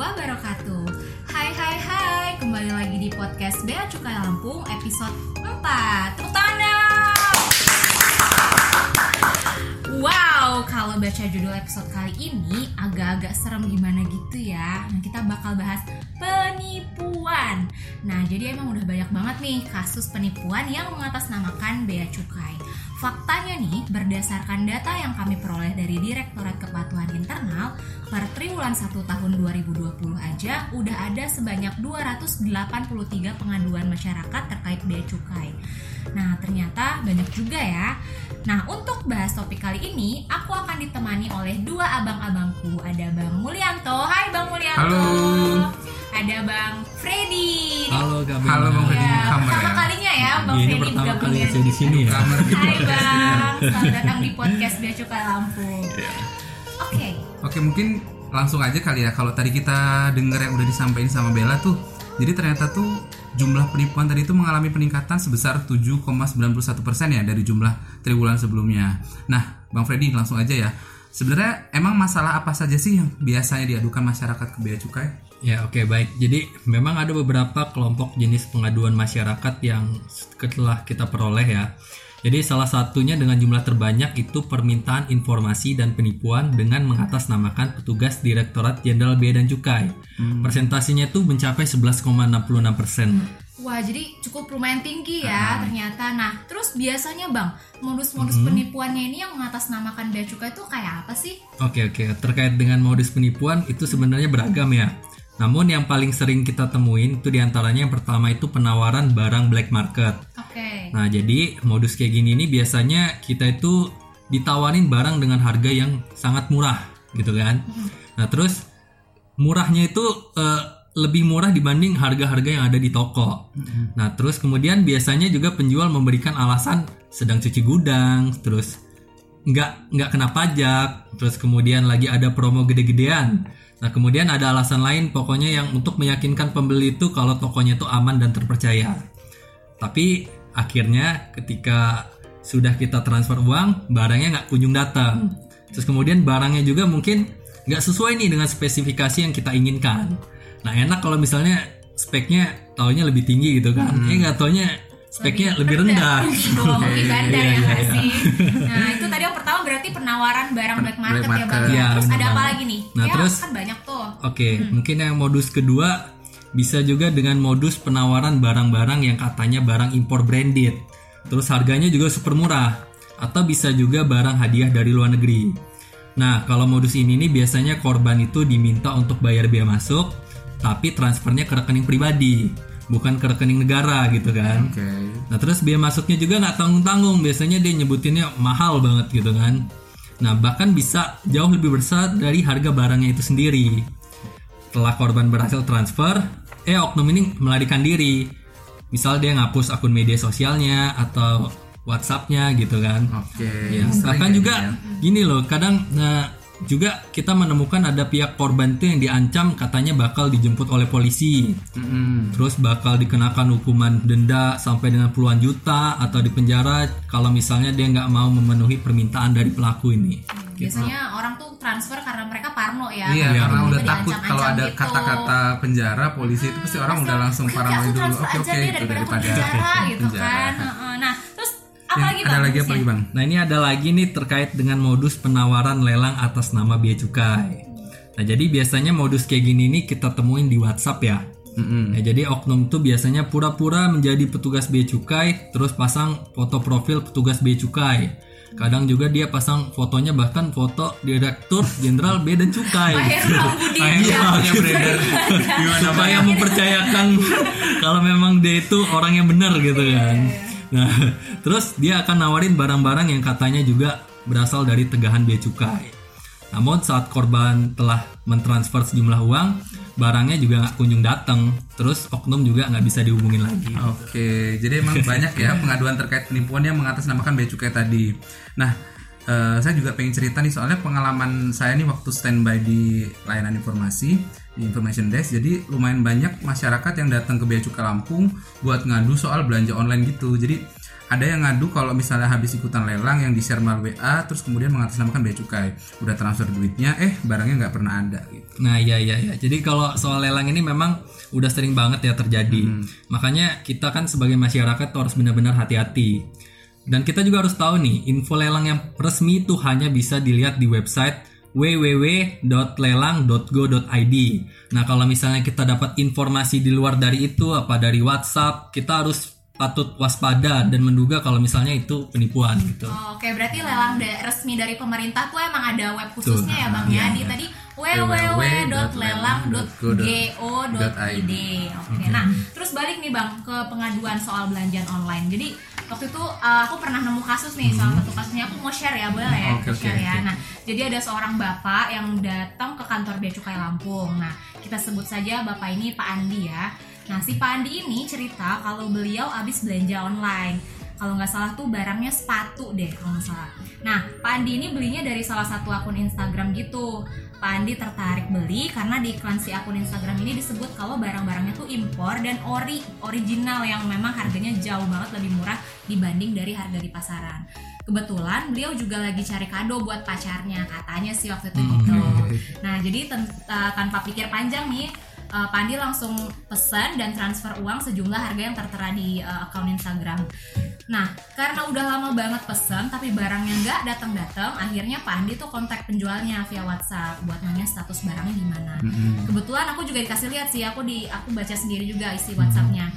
wabarakatuh. Hai hai hai. Kembali lagi di podcast Bea Cukai Lampung episode 4 Tepuk tangan! Wow, kalau baca judul episode kali ini agak-agak serem gimana gitu ya. Nah kita bakal bahas penipuan Nah jadi emang udah banyak banget nih kasus penipuan yang mengatasnamakan Bea Cukai Faktanya nih, berdasarkan data yang kami peroleh dari Direktorat Kepatuhan Internal, per triwulan 1 tahun 2020 aja udah ada sebanyak 283 pengaduan masyarakat terkait bea cukai. Nah, ternyata banyak juga ya. Nah, untuk bahas topik kali ini, aku akan ditemani oleh dua abang-abangku. Ada Bang Mulyanto. Hai Bang Mulyanto. Halo. Ada Bang Freddy. Halo Kak Halo, Bang Freddy. Ya, Kamar pertama ya? kalinya ya Bang Iya, ini Freddy pertama gabung kali saya di sini ya. Hai Bang, selamat datang di podcast Bea Cukai Lampung. Iya. Oke, Oke mungkin langsung aja kali ya kalau tadi kita denger yang udah disampaikan sama Bella tuh jadi ternyata tuh jumlah penipuan tadi itu mengalami peningkatan sebesar 7,91% ya dari jumlah triwulan sebelumnya. Nah, Bang Freddy langsung aja ya. Sebenarnya emang masalah apa saja sih yang biasanya diadukan masyarakat ke bea cukai? Ya oke baik. Jadi memang ada beberapa kelompok jenis pengaduan masyarakat yang setelah kita peroleh ya. Jadi salah satunya dengan jumlah terbanyak itu permintaan informasi dan penipuan dengan mengatasnamakan petugas Direktorat Jenderal Bea dan Cukai. Presentasinya itu mencapai 11,66 persen. Wah, jadi cukup lumayan tinggi ya ternyata. Nah, terus biasanya Bang, modus-modus Mm-hmm. penipuannya ini yang mengatasnamakan bea cukai itu kayak apa sih? Oke oke, terkait dengan modus penipuan itu sebenarnya beragam ya. Namun yang paling sering kita temuin itu di antaranya yang pertama itu penawaran barang black market. Oke. Nah jadi modus kayak gini ini biasanya kita itu ditawarin barang dengan harga yang sangat murah gitu kan. Nah terus murahnya itu eh, lebih murah dibanding harga-harga yang ada di toko. Nah terus kemudian biasanya juga penjual memberikan alasan sedang cuci gudang, terus nggak nggak kena pajak, terus kemudian lagi ada promo gede-gedean. Nah kemudian ada alasan lain pokoknya yang untuk meyakinkan pembeli itu kalau tokonya itu aman dan terpercaya. Tapi akhirnya ketika sudah kita transfer uang, barangnya nggak kunjung datang. Terus kemudian barangnya juga mungkin nggak sesuai nih dengan spesifikasi yang kita inginkan. Nah enak kalau misalnya speknya taunya lebih tinggi gitu kan, eh nggak taunya speknya lebih, rendah. Di bawah Bukit Bandar Iya, ya iya, nggak iya. sih? Nah, itu tadi yang pertama berarti penawaran barang black market, Black ya Bang. market. Iya, terus ada apa lagi nih? Nah, ya, terus- kan banyak tuh. Oke, mungkin yang modus kedua bisa juga dengan modus penawaran barang-barang yang katanya barang impor branded. Terus harganya juga super murah atau bisa juga barang hadiah dari luar negeri. Nah, kalau modus ini nih biasanya korban itu diminta untuk bayar biaya masuk tapi transfernya ke rekening pribadi, bukan ke rekening negara gitu kan. Oke. Nah terus biaya masuknya juga nggak tanggung-tanggung Biasanya dia nyebutinnya mahal banget gitu kan Nah bahkan bisa jauh lebih besar dari harga barangnya itu sendiri Setelah korban berhasil transfer Eh oknum ini melarikan diri Misal dia ngapus akun media sosialnya Atau Whatsappnya gitu kan Oke. Ya, Sering bahkan juga gini ya. gini loh, kadang nah, juga kita menemukan ada pihak korban itu yang diancam katanya bakal dijemput oleh polisi, Mm-mm. terus bakal dikenakan hukuman denda sampai dengan puluhan juta atau dipenjara kalau misalnya dia nggak mau memenuhi permintaan dari pelaku ini. Biasanya orang tuh transfer karena mereka parno ya. Iya, Karena karena itu udah takut kalau ada gitu. kata-kata penjara polisi itu pasti orang udah langsung paranoid dulu. Oke oke itu daripada penjara gitu penjara. kan. Heeh. Nah, apa lagi ada Bang? lagi apa lagi bang? Nah ini ada lagi nih terkait dengan modus penawaran lelang atas nama bea cukai. Nah jadi biasanya modus kayak gini nih kita temuin di WhatsApp ya. Mm-mm. Ya, jadi oknum tuh biasanya pura-pura menjadi petugas bea cukai, terus pasang foto profil petugas bea cukai. Kadang juga dia pasang fotonya bahkan foto Direktur Jenderal Bea dan Cukai. Iya, beredar. Gimana Supaya mempercayakan kalau memang dia itu orang yang benar gitu kan. Nah, terus dia akan nawarin barang-barang yang katanya juga berasal dari tegahan bea cukai. Namun saat korban telah mentransfer sejumlah uang, barangnya juga nggak kunjung datang. Terus oknum juga nggak bisa dihubungin lagi. Oke, jadi emang banyak ya pengaduan terkait penipuan yang mengatasnamakan bea cukai tadi. Nah, eh, saya juga pengen cerita nih soalnya pengalaman saya nih waktu standby di layanan informasi information desk. Jadi lumayan banyak masyarakat yang datang ke bea cukai Lampung buat ngadu soal belanja online gitu. Jadi ada yang ngadu kalau misalnya habis ikutan lelang yang di share melalui WA terus kemudian mengatasnamakan bea cukai udah transfer duitnya eh barangnya nggak pernah ada gitu Nah iya iya iya. Jadi kalau soal lelang ini memang udah sering banget ya terjadi. Makanya kita kan sebagai masyarakat harus benar-benar hati-hati. Dan kita juga harus tahu nih, info lelang yang resmi itu hanya bisa dilihat di website www.lelang.go.id. Nah kalau misalnya kita dapat informasi di luar dari itu, apa dari WhatsApp, kita harus patut waspada dan menduga kalau misalnya itu penipuan gitu. Oh, Oke, berarti lelang da- resmi dari pemerintah tuh emang ada web khususnya ya Bang ya. Di tadi www.lelang.go.id. Oke. Nah, terus balik nih Bang ke pengaduan soal belanjaan online. Jadi waktu itu uh, aku pernah nemu kasus nih salah satu kasusnya aku mau share ya boleh ya Oke, share oke, ya. Nah, jadi ada seorang bapak yang datang ke kantor bea cukai Lampung. Nah, kita sebut saja bapak ini Pak Andi ya. Nah, si Pak Andi ini cerita kalau beliau habis belanja online. Kalau nggak salah tuh barangnya sepatu deh kalau nggak salah. Nah, Pak Andi ini belinya dari salah satu akun Instagram gitu. Pak Andi tertarik beli karena di iklan si akun Instagram ini disebut kalau barang-barangnya tuh impor dan ori original yang memang harganya jauh banget lebih murah dibanding dari harga di pasaran. Kebetulan beliau juga lagi cari kado buat pacarnya katanya sih waktu itu gitu. Nah jadi uh, tanpa pikir panjang nih uh, Pandi langsung pesan dan transfer uang sejumlah harga yang tertera di uh, akun Instagram. Nah, karena udah lama banget pesan tapi barangnya nggak datang-datang, akhirnya Pandi tuh kontak penjualnya via WhatsApp buat nanya status barangnya gimana. Kebetulan aku juga dikasih lihat sih, aku di aku baca sendiri juga isi WhatsAppnya.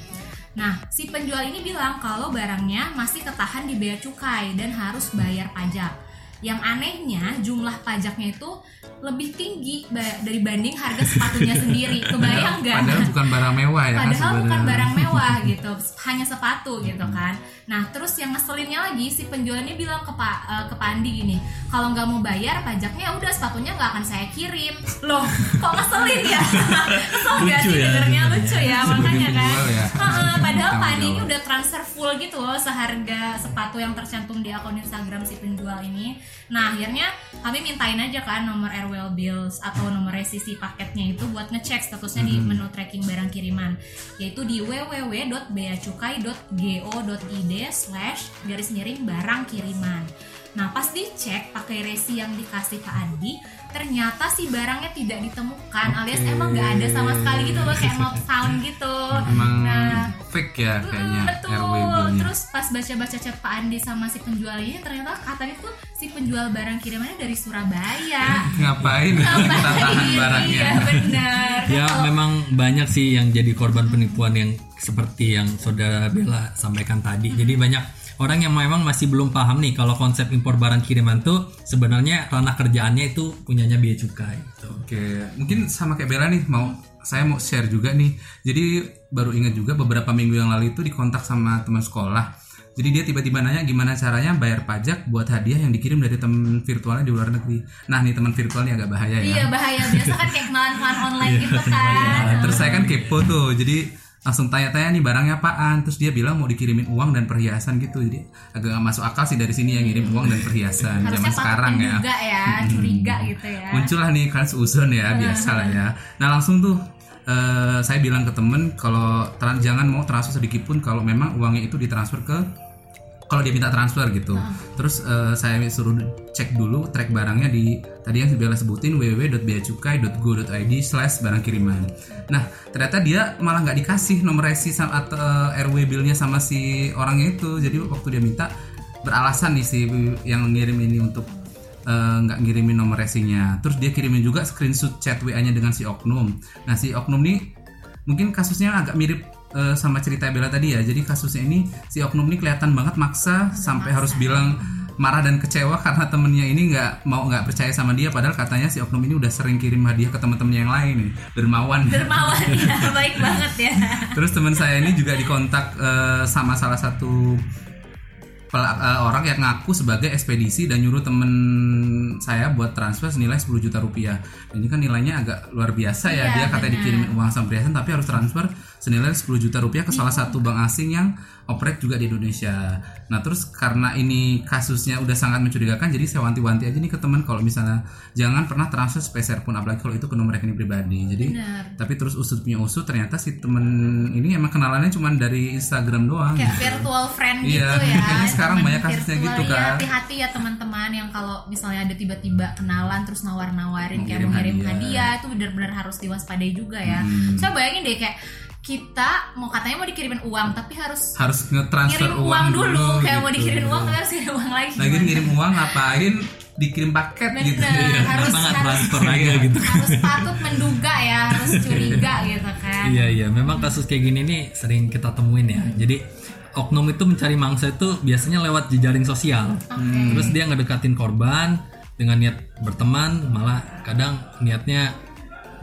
Nah, si penjual ini bilang kalau barangnya masih ketahan di bea cukai dan harus bayar pajak. Yang anehnya jumlah pajaknya itu lebih tinggi dari banding harga sepatunya sendiri. Kebayang nggak? padahal bukan barang mewah ya kan Padahal bukan sebenarnya. barang mewah gitu, hanya sepatu gitu kan. Nah terus yang ngeselinnya lagi si penjualnya bilang ke Pak eh, ke Pandi gini, kalau nggak mau bayar pajaknya ya udah sepatunya nggak akan saya kirim. Loh, kok ngeselin ya? Kesel nggak Lucu sih ya dengernya lucu ya makanya kan. ya. Heeh, padahal Tanggung Pandi ini udah transfer full gitu loh seharga sepatu yang tercantum di akun Instagram si penjual ini. Nah akhirnya kami mintain aja kan nomor Airwell Bills atau nomor resisi paketnya itu buat ngecek statusnya di menu tracking barang kiriman yaitu di www.beacukai.go.id slash garis miring barang kiriman. Nah pas dicek pakai resi yang dikasih Pak Andi ternyata si barangnya tidak ditemukan alias emang nggak ada sama sekali gitu loh kayak not found gitu. emang Nah, fake ya kayaknya Mm, betul. RW. Terus pas baca-baca chat Pak Andi sama si penjual ini ternyata katanya tuh si penjual barang kirimannya dari Surabaya. ngapain kita tahan barangnya Iya benar. Ya memang banyak sih yang jadi korban penipuan yang seperti yang saudara Bella sampaikan tadi. Jadi banyak orang yang memang masih belum paham nih kalau konsep impor barang kiriman tuh sebenarnya ranah kerjaannya itu punyanya bea cukai. Gitu. Oke, mungkin sama kayak Bella nih mau saya mau share juga nih. Jadi baru ingat juga beberapa minggu yang lalu itu dikontak sama teman sekolah. Jadi dia tiba-tiba nanya gimana caranya bayar pajak buat hadiah yang dikirim dari teman virtualnya di luar negeri. Nah nih teman virtual ini agak bahaya ya. Iya bahaya biasa kan kayak kenalan-kenalan online gitu kan. Nah, terus saya kan kepo tuh, jadi langsung tanya-tanya nih barangnya apaan. Terus dia bilang mau dikirimin uang dan perhiasan gitu. Jadi agak gak masuk akal sih dari sini yang ngirim uang dan perhiasan zaman sekarang ya. menduga ya, curiga gitu ya. muncullah nih kan seuzon ya biasa lah ya nah langsung tuh eh, saya bilang ke temen kalau jangan mau transfer sedikit pun kalau memang uangnya itu ditransfer ke kalau dia minta transfer gitu terus eh, saya suruh cek dulu track barangnya di tadi yang Bella sebutin www.beacukai.go.id slash barang kiriman nah ternyata dia malah nggak dikasih nomor resi sama atau eh, RW billnya sama si orangnya itu jadi waktu dia minta beralasan nih si yang ngirim ini untuk eh, nggak ngirimin nomor resinya. Terus dia kirimin juga screenshot chat WA-nya dengan si oknum. Nah si oknum nih mungkin kasusnya agak mirip eh, sama cerita Bella tadi ya. Jadi kasusnya ini si oknum ini kelihatan banget maksa sampai harus bilang marah dan kecewa karena temennya ini nggak mau nggak percaya sama dia padahal katanya si oknum ini udah sering kirim hadiah ke teman-temannya yang lain nih dermawan Dermawan ya, baik banget ya. Terus teman saya ini juga dikontak eh, sama salah satu eh, orang yang ngaku sebagai ekspedisi dan nyuruh temen saya buat transfer senilai 10 juta rupiah. Ini kan nilainya agak luar biasa ya. Iya, Dia katanya benar. dikirimin uang sama tapi harus transfer senilai 10 juta rupiah ke salah satu bank asing yang operate juga di Indonesia. Nah terus karena ini kasusnya udah sangat mencurigakan, jadi saya wanti-wanti aja nih ke teman kalau misalnya jangan pernah transfer speser pun, apalagi kalau itu ke nomor rekening pribadi. Jadi Benar. tapi terus usut punya usut ternyata si temen ini emang kenalannya cuma dari Instagram doang. kayak virtual friend gitu Iya, ya sekarang Teman banyak kasusnya virtual. gitu, Iya, kan. hati-hati ya teman-teman yang kalau misalnya ada tiba-tiba kenalan terus nawar-nawarin kayak ngirim mau ngirim hadiah. hadiah itu benar-benar harus diwaspadai juga ya Hmm. saya bayangin deh kayak kita mau katanya mau dikirimin uang tapi harus Harus nge-transfer ngirim uang, dulu, kayak mau gitu. dikirimin uang tapi harus ngirim uang lagi Lagi ngirim uang ngapain? Dikirim paket gitu. Bener, harus Kenapa nggak harus, transfer aja gitu harus patut menduga ya harus curiga gitu kan Iya iya, memang kasus kayak gini nih sering kita temuin ya. Jadi oknum itu mencari mangsa itu biasanya lewat jejaring sosial. Terus dia ngedekatin korban dengan niat berteman, malah kadang niatnya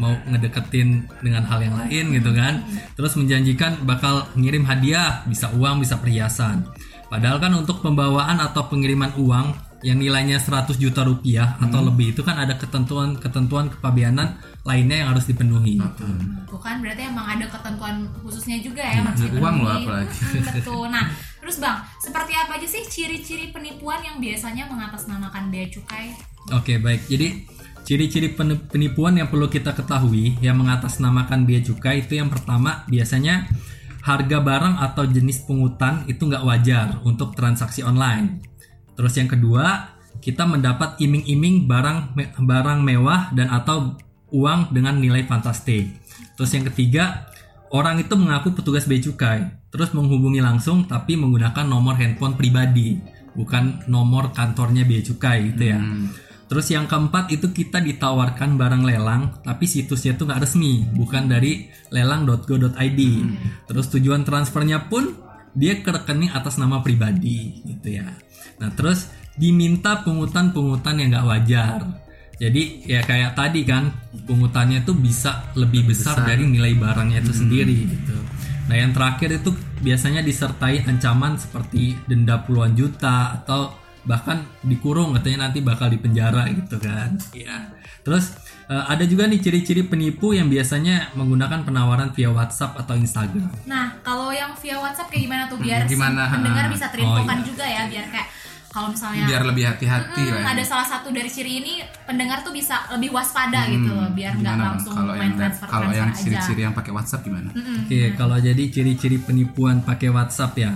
mau ngedeketin dengan hal yang lain gitu kan. Terus menjanjikan bakal ngirim hadiah, bisa uang, bisa perhiasan. Padahal kan untuk pembawaan atau pengiriman uang yang nilainya 100 juta rupiah atau lebih itu kan ada ketentuan-ketentuan kepabeanan lainnya yang harus dipenuhi. Tuh kan berarti emang ada ketentuan khususnya juga ya harus Iya, uang loh apalagi. Mm, betul. Nah, terus Bang, seperti apa aja sih ciri-ciri penipuan yang biasanya mengatasnamakan bea cukai? Oke baik, jadi ciri-ciri pen- penipuan yang perlu kita ketahui yang mengatasnamakan bea cukai itu yang pertama biasanya harga barang atau jenis pungutan itu nggak wajar untuk transaksi online. Terus yang kedua kita mendapat iming-iming barang barang mewah dan atau uang dengan nilai fantastik. Terus yang ketiga orang itu mengaku petugas bea cukai terus menghubungi langsung tapi menggunakan nomor handphone pribadi bukan nomor kantornya bea cukai gitu ya. Terus yang keempat itu kita ditawarkan barang lelang tapi situsnya itu nggak resmi, bukan dari lelang.go.id. Terus tujuan transfernya pun dia ke rekening atas nama pribadi gitu ya. Nah terus diminta pungutan-pungutan yang nggak wajar. Jadi ya kayak tadi kan pungutannya tuh bisa lebih besar, dari nilai barangnya itu sendiri gitu. Nah yang terakhir itu biasanya disertai ancaman seperti denda puluhan juta atau bahkan dikurung katanya nanti bakal dipenjara gitu kan ya terus eh, ada juga nih ciri-ciri penipu yang biasanya menggunakan penawaran via WhatsApp atau Instagram Nah, kalau yang via WhatsApp kayak gimana tuh biar Hmm, gimana? si pendengar bisa terinfokan Oh, iya. juga ya biar kayak kalau misalnya Biar lebih hati-hati Mm, lah. ya. ada salah satu dari ciri ini pendengar tuh bisa lebih waspada gitu loh biar nggak Hmm, langsung kalau main yang transfer kalau transfer yang ciri-ciri yang pakai WhatsApp gimana? Oke, kalau jadi ciri-ciri penipuan pakai WhatsApp ya.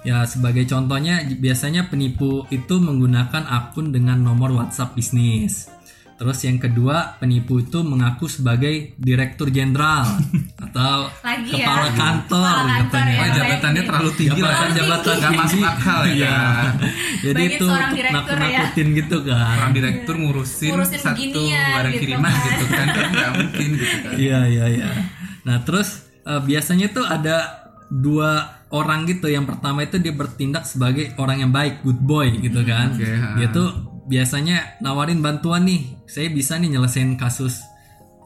Ya, sebagai contohnya biasanya penipu itu menggunakan akun dengan nomor WhatsApp bisnis. Terus yang kedua, penipu itu mengaku sebagai direktur jenderal atau Lagi ya. kepala kantor Kepala kantor katanya. ya. Oh, jabatannya terlalu tinggi lah. Jabatan jabatan Nggak masuk akal ya. Iya. Jadi itu untuk ya. nakut-nakutin gitu kan. Orang direktur ngurusin, Ngurusin satu beginian barang gitu kiriman kan. gitu kan nggak mungkin gitu kan. Iya iya iya. Nah terus eh, biasanya tuh ada dua orang gitu. Yang pertama itu dia bertindak sebagai orang yang baik, good boy gitu kan. Oke, ha. Dia tuh biasanya nawarin bantuan nih. Saya bisa nih nyelesain kasus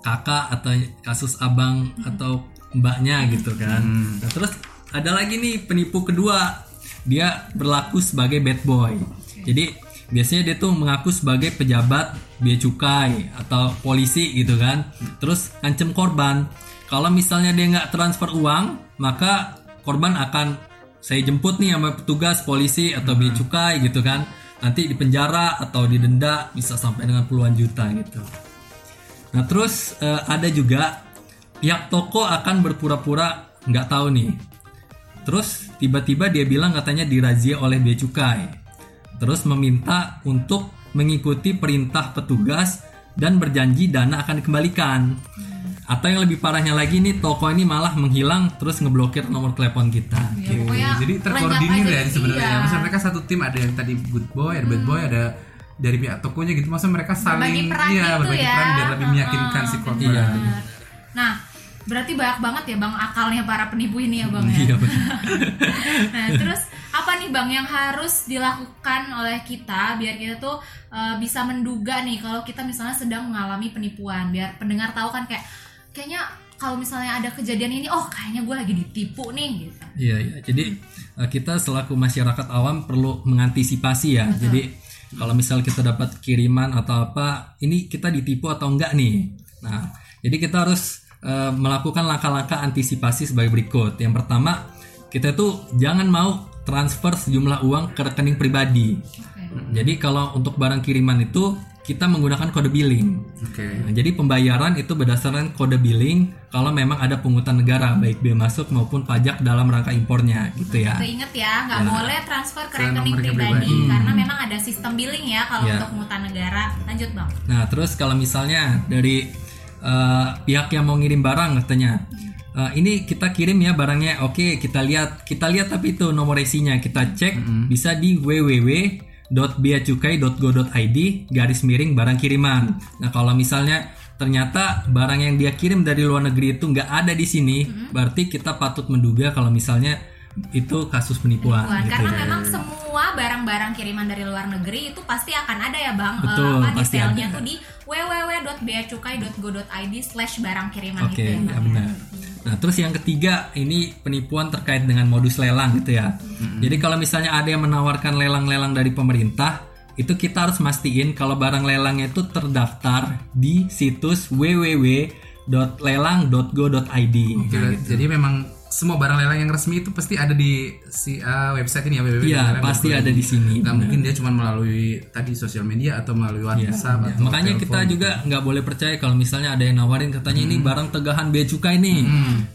kakak atau kasus abang atau mbaknya gitu kan. Nah, terus ada lagi nih penipu kedua. Dia berlaku sebagai bad boy. Jadi biasanya dia tuh mengaku sebagai pejabat bea cukai atau polisi gitu kan. Terus ngancem korban. Kalau misalnya dia nggak transfer uang, maka korban akan saya jemput nih sama petugas polisi atau bea cukai gitu kan. Nanti dipenjara atau didenda bisa sampai dengan puluhan juta gitu. Nah terus eh, ada juga pihak toko akan berpura-pura nggak tahu nih. Terus tiba-tiba dia bilang katanya dirazia oleh bea cukai. Terus meminta untuk mengikuti perintah petugas dan berjanji dana akan dikembalikan. Atau yang lebih parahnya lagi nih toko ini malah menghilang terus ngeblokir nomor telepon kita. Ya, pokoknya Jadi terkoordinir ya gitu, sebenarnya. iya. Maksudnya mereka satu tim ada yang tadi good boy, ada bad boy, ada dari pihak tokonya gitu. Maksudnya mereka saling Berbagi peran iya, gitu berbagi ya. peran biar lebih meyakinkan si korban. Iya. Nah, berarti banyak banget ya bang akalnya para penipu ini ya bang ya. Iya, nah, terus apa nih bang yang harus dilakukan oleh kita biar kita tuh uh, bisa menduga nih kalau kita misalnya sedang mengalami penipuan, biar pendengar tahu kan kayak kayaknya kalau misalnya ada kejadian ini, oh kayaknya gue lagi ditipu nih gitu. Iya, iya. Jadi eh, kita selaku masyarakat awam perlu mengantisipasi ya. Jadi kalau misal kita dapat kiriman atau apa, ini kita ditipu atau enggak nih. Nah, jadi kita harus eh, melakukan langkah-langkah antisipasi sebagai berikut. Yang pertama, kita tuh jangan mau transfer sejumlah uang ke rekening pribadi. Jadi kalau untuk barang kiriman itu kita menggunakan kode billing. Oke. Nah, jadi pembayaran itu berdasarkan kode billing kalau memang ada pungutan negara baik biaya masuk maupun pajak dalam rangka impornya gitu ya. Itu inget ya, nggak boleh transfer ke Ke rekening pribadi pribadi. karena memang ada sistem billing ya kalau Ya. untuk penghutang negara. Lanjut bang. Nah, terus kalau misalnya dari eh, pihak yang mau ngirim barang katanya, eh, ini kita kirim ya barangnya, oke kita lihat, kita lihat tapi itu nomor resinya kita cek bisa di www.beacukai.go.id garis miring barang kiriman. Nah, kalau misalnya ternyata barang yang dia kirim dari luar negeri itu nggak ada di sini, berarti kita patut menduga kalau misalnya itu kasus penipuan. Wah, gitu karena ya. memang semua barang-barang kiriman dari luar negeri itu pasti akan ada ya bang. Eh, Betul, apa pasti detailnya ada. tuh di www.beacukai.go.id slash barang kiriman Oke, gitu ya, ya Bang. benar. Nah, terus yang ketiga ini penipuan terkait dengan modus lelang gitu ya. Jadi kalau misalnya ada yang menawarkan lelang-lelang dari pemerintah, itu kita harus mastiin kalau barang lelangnya itu terdaftar di situs www.lelang.go.id. Oke, Jadi memang semua barang lelang yang resmi itu pasti ada di si uh, website ini ya www. Iya, pasti ada di sini. Nggak mungkin dia cuma melalui tadi sosial media atau melalui WhatsApp Ya, atau makanya telepon. kita juga nggak boleh percaya kalau misalnya ada yang nawarin katanya ini barang tegahan bea cukai nih,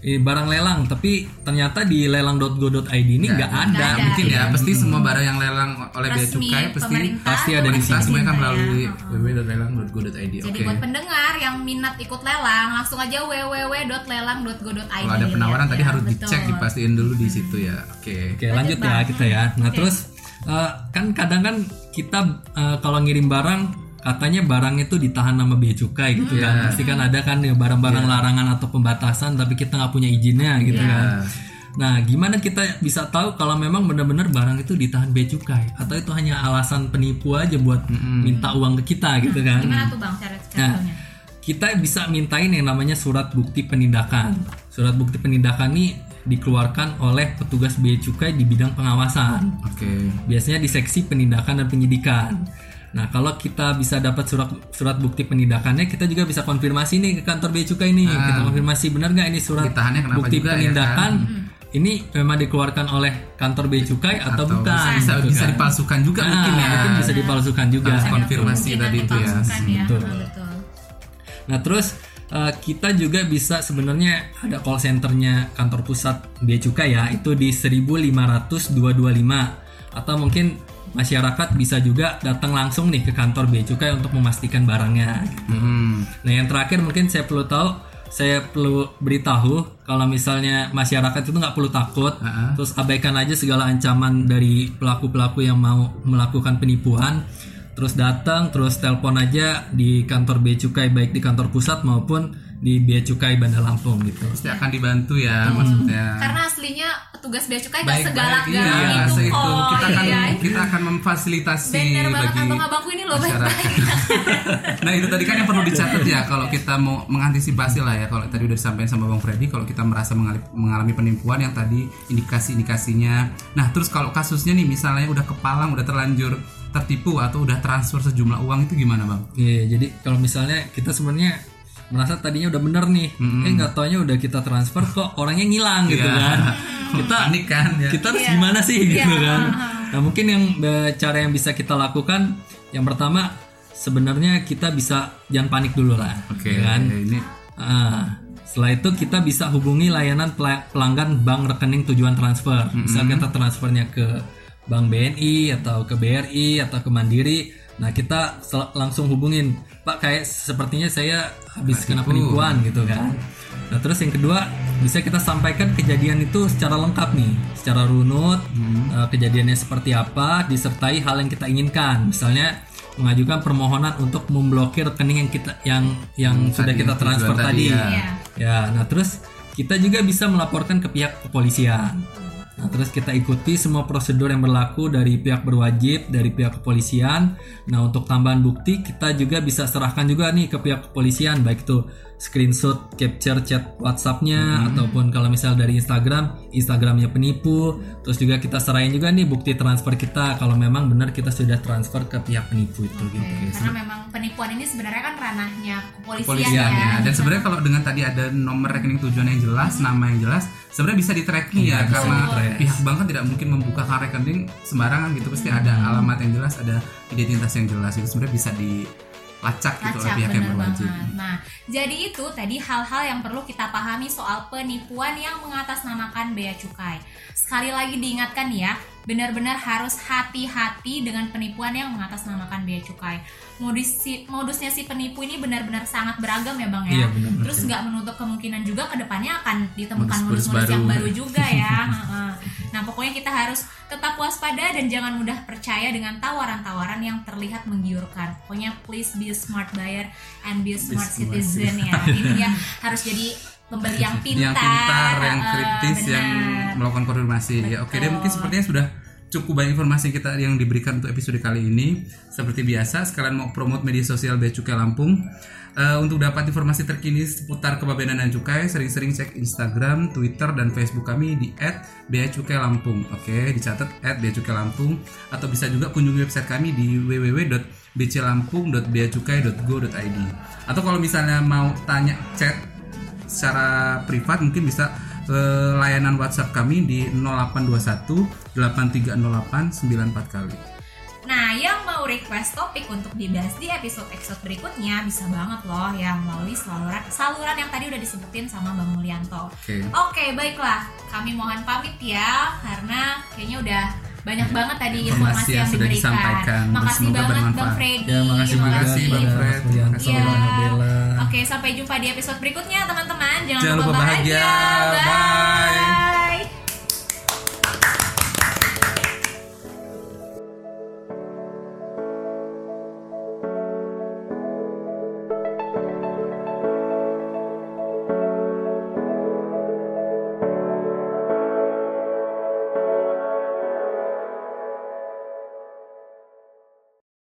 ini barang lelang, tapi ternyata di lelang.go.id ini nggak ada. Nggak ada. mungkin ya Iya. pasti semua barang yang lelang oleh bea cukai pasti pasti ada di kita semuanya kan ya. melalui Heeh. www.lelang.go.id. Jadi Oke. buat pendengar yang minat ikut lelang, langsung aja www.lelang.go.id. Kalau ada penawaran tadi Ya, harus. Dicek dipastiin dulu di situ ya. Oke. Oke lanjut ya kita ya. Nah terus eh, kan kadang kan kita eh, kalau ngirim barang katanya barang itu ditahan nama bea cukai gitu kan. Pasti kan ada kan ya barang-barang larangan atau pembatasan tapi kita nggak punya izinnya gitu kan. Nah gimana kita bisa tahu kalau memang benar-benar barang itu ditahan bea cukai atau itu hanya alasan penipu aja buat minta uang ke kita gitu kan? Gimana tuh bang cara Nah, caranya? Kita bisa mintain yang namanya surat bukti penindakan. Surat bukti penindakan ini dikeluarkan oleh petugas bea cukai di bidang pengawasan. Oke. Biasanya di seksi penindakan dan penyidikan. Nah, kalau kita bisa dapat surat surat bukti penindakannya, kita juga bisa konfirmasi nih ke kantor bea cukai nih. Kita konfirmasi benar nggak ini surat bukti juga ya penindakan ini memang dikeluarkan oleh kantor bea cukai atau, Atau bukan? bisa bisa kan. dipalsukan juga Nah, mungkin ya. mungkin bisa dipalsukan juga. Harus Ada konfirmasi tadi itu ya. ya. Betul. Nah, betul. Nah terus eh, kita juga bisa sebenarnya ada call centernya kantor pusat bea cukai ya itu di 1500225 atau mungkin masyarakat bisa juga datang langsung nih ke kantor bea cukai untuk memastikan barangnya. Hmm. Nah yang terakhir mungkin saya perlu tahu saya perlu beritahu kalau misalnya masyarakat itu nggak perlu takut Uh-uh. terus abaikan aja segala ancaman dari pelaku-pelaku yang mau melakukan penipuan terus datang terus telepon aja di kantor bea cukai baik di kantor pusat maupun di bea cukai Bandar Lampung gitu. Pasti akan dibantu ya maksudnya. Karena aslinya petugas bea cukai gak Baik segalak baik iya, itu itu. kok. Kita akan Iya. kita akan memfasilitasi Bener banget bagi abang-abangku ini loh baik-baik. nah itu tadi kan yang perlu dicatat ya kalau kita mau mengantisipasi lah ya kalau tadi udah disampaikan sama bang Freddy kalau kita merasa mengalami, mengalami penipuan yang tadi indikasi-indikasinya nah terus kalau kasusnya nih misalnya udah kepalang udah terlanjur tertipu atau udah transfer sejumlah uang itu gimana bang? Iya, jadi kalau misalnya kita sebenarnya merasa tadinya udah bener nih, eh nggak taunya udah kita transfer kok orangnya ngilang gitu Iya. kan. Kita Panik kan ya. kita harus Iya. gimana sih gitu Iya. kan nah mungkin yang cara yang bisa kita lakukan yang pertama sebenarnya kita bisa jangan panik dulu lah Oke ya kan ini Ah, setelah itu kita bisa hubungi layanan pela- pelanggan bank rekening tujuan transfer misal kita transfernya ke bank BNI atau ke BRI atau ke Mandiri nah kita sel- langsung hubungin Pak kayak sepertinya saya habis kena penipuan gitu kan Nah terus yang kedua bisa kita sampaikan kejadian itu secara lengkap nih, secara runut eh, kejadiannya seperti apa, disertai hal yang kita inginkan. Misalnya mengajukan permohonan untuk memblokir rekening yang kita yang yang sudah tadi, kita transfer tadi tadi. ya. Iya. Ya, nah terus kita juga bisa melaporkan ke pihak kepolisian. Nah, terus kita ikuti semua prosedur yang berlaku dari pihak berwajib, dari pihak kepolisian. Nah, untuk tambahan bukti kita juga bisa serahkan juga nih ke pihak kepolisian, baik itu screenshot capture chat WhatsAppnya ataupun kalau misal dari Instagram Instagramnya penipu. Terus juga kita serahin juga nih bukti transfer kita kalau memang benar kita sudah transfer ke pihak penipu itu gitu. Karena memang penipuan ini sebenarnya kan ranahnya kepolisian, Polisian ya. ya. Dan sebenarnya kalau dengan tadi ada nomor rekening tujuan yang jelas, nama yang jelas, sebenarnya bisa di tracking ya Iya, bisa karena di-trace. pihak bank kan tidak mungkin membukakan rekening sembarangan gitu, pasti ada alamat yang jelas, ada identitas yang jelas. Itu sebenarnya bisa dilacak gitu oleh Lacak, pihak yang berwajib. banget. Nah, jadi itu tadi hal-hal yang perlu kita pahami soal penipuan yang mengatasnamakan bea cukai. Sekali lagi diingatkan ya, benar-benar harus hati-hati dengan penipuan yang mengatasnamakan bea cukai. Modus si- modusnya si penipu ini benar-benar sangat beragam ya bang ya. Iya, benar, benar. Terus nggak menutup kemungkinan juga ke depannya akan ditemukan Modus-modus yang baru. juga ya. Nah pokoknya kita harus tetap waspada dan jangan mudah percaya dengan tawaran-tawaran yang terlihat menggiurkan. Pokoknya please be a smart buyer and be a smart smart citizen ya. Ini ya harus jadi pembeli yang pintar, yang pintar, yang kritis, yang benar. melakukan konfirmasi. Ya, oke deh mungkin sepertinya sudah cukup banyak informasi yang kita yang diberikan untuk episode kali ini. Seperti biasa, sekalian mau promote media sosial Bea Cukai Lampung. Eh, untuk dapat informasi terkini seputar kebabenan dan cukai, sering-sering cek Instagram, Twitter, dan Facebook kami di @beacukai_lampung. Oke, dicatat @beacukai_lampung atau bisa juga kunjungi website kami di www.bclampung.beacukai.go.id. Atau kalau misalnya mau tanya chat secara privat mungkin bisa ke layanan WhatsApp kami di 0821 8308 94 kali. Nah, yang mau request topik untuk dibahas di episode-episode berikutnya bisa banget loh yang melalui saluran saluran yang tadi udah disebutin sama Bang Mulyanto. Oke. Oke, baiklah. Kami mohon pamit ya karena kayaknya udah banyak banget tadi Informasi informasi, yang yang, sudah diberikan. disampaikan Makasih semoga banget Bang bermanfaat. Freddy. Ya, makasih Terima juga kasih, Bang Fred. Mas Mulyanto Iya. dan Bella. Oke, sampai jumpa di episode berikutnya teman-teman. Jangan, Jangan lupa bahagia. Bye.